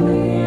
lonely.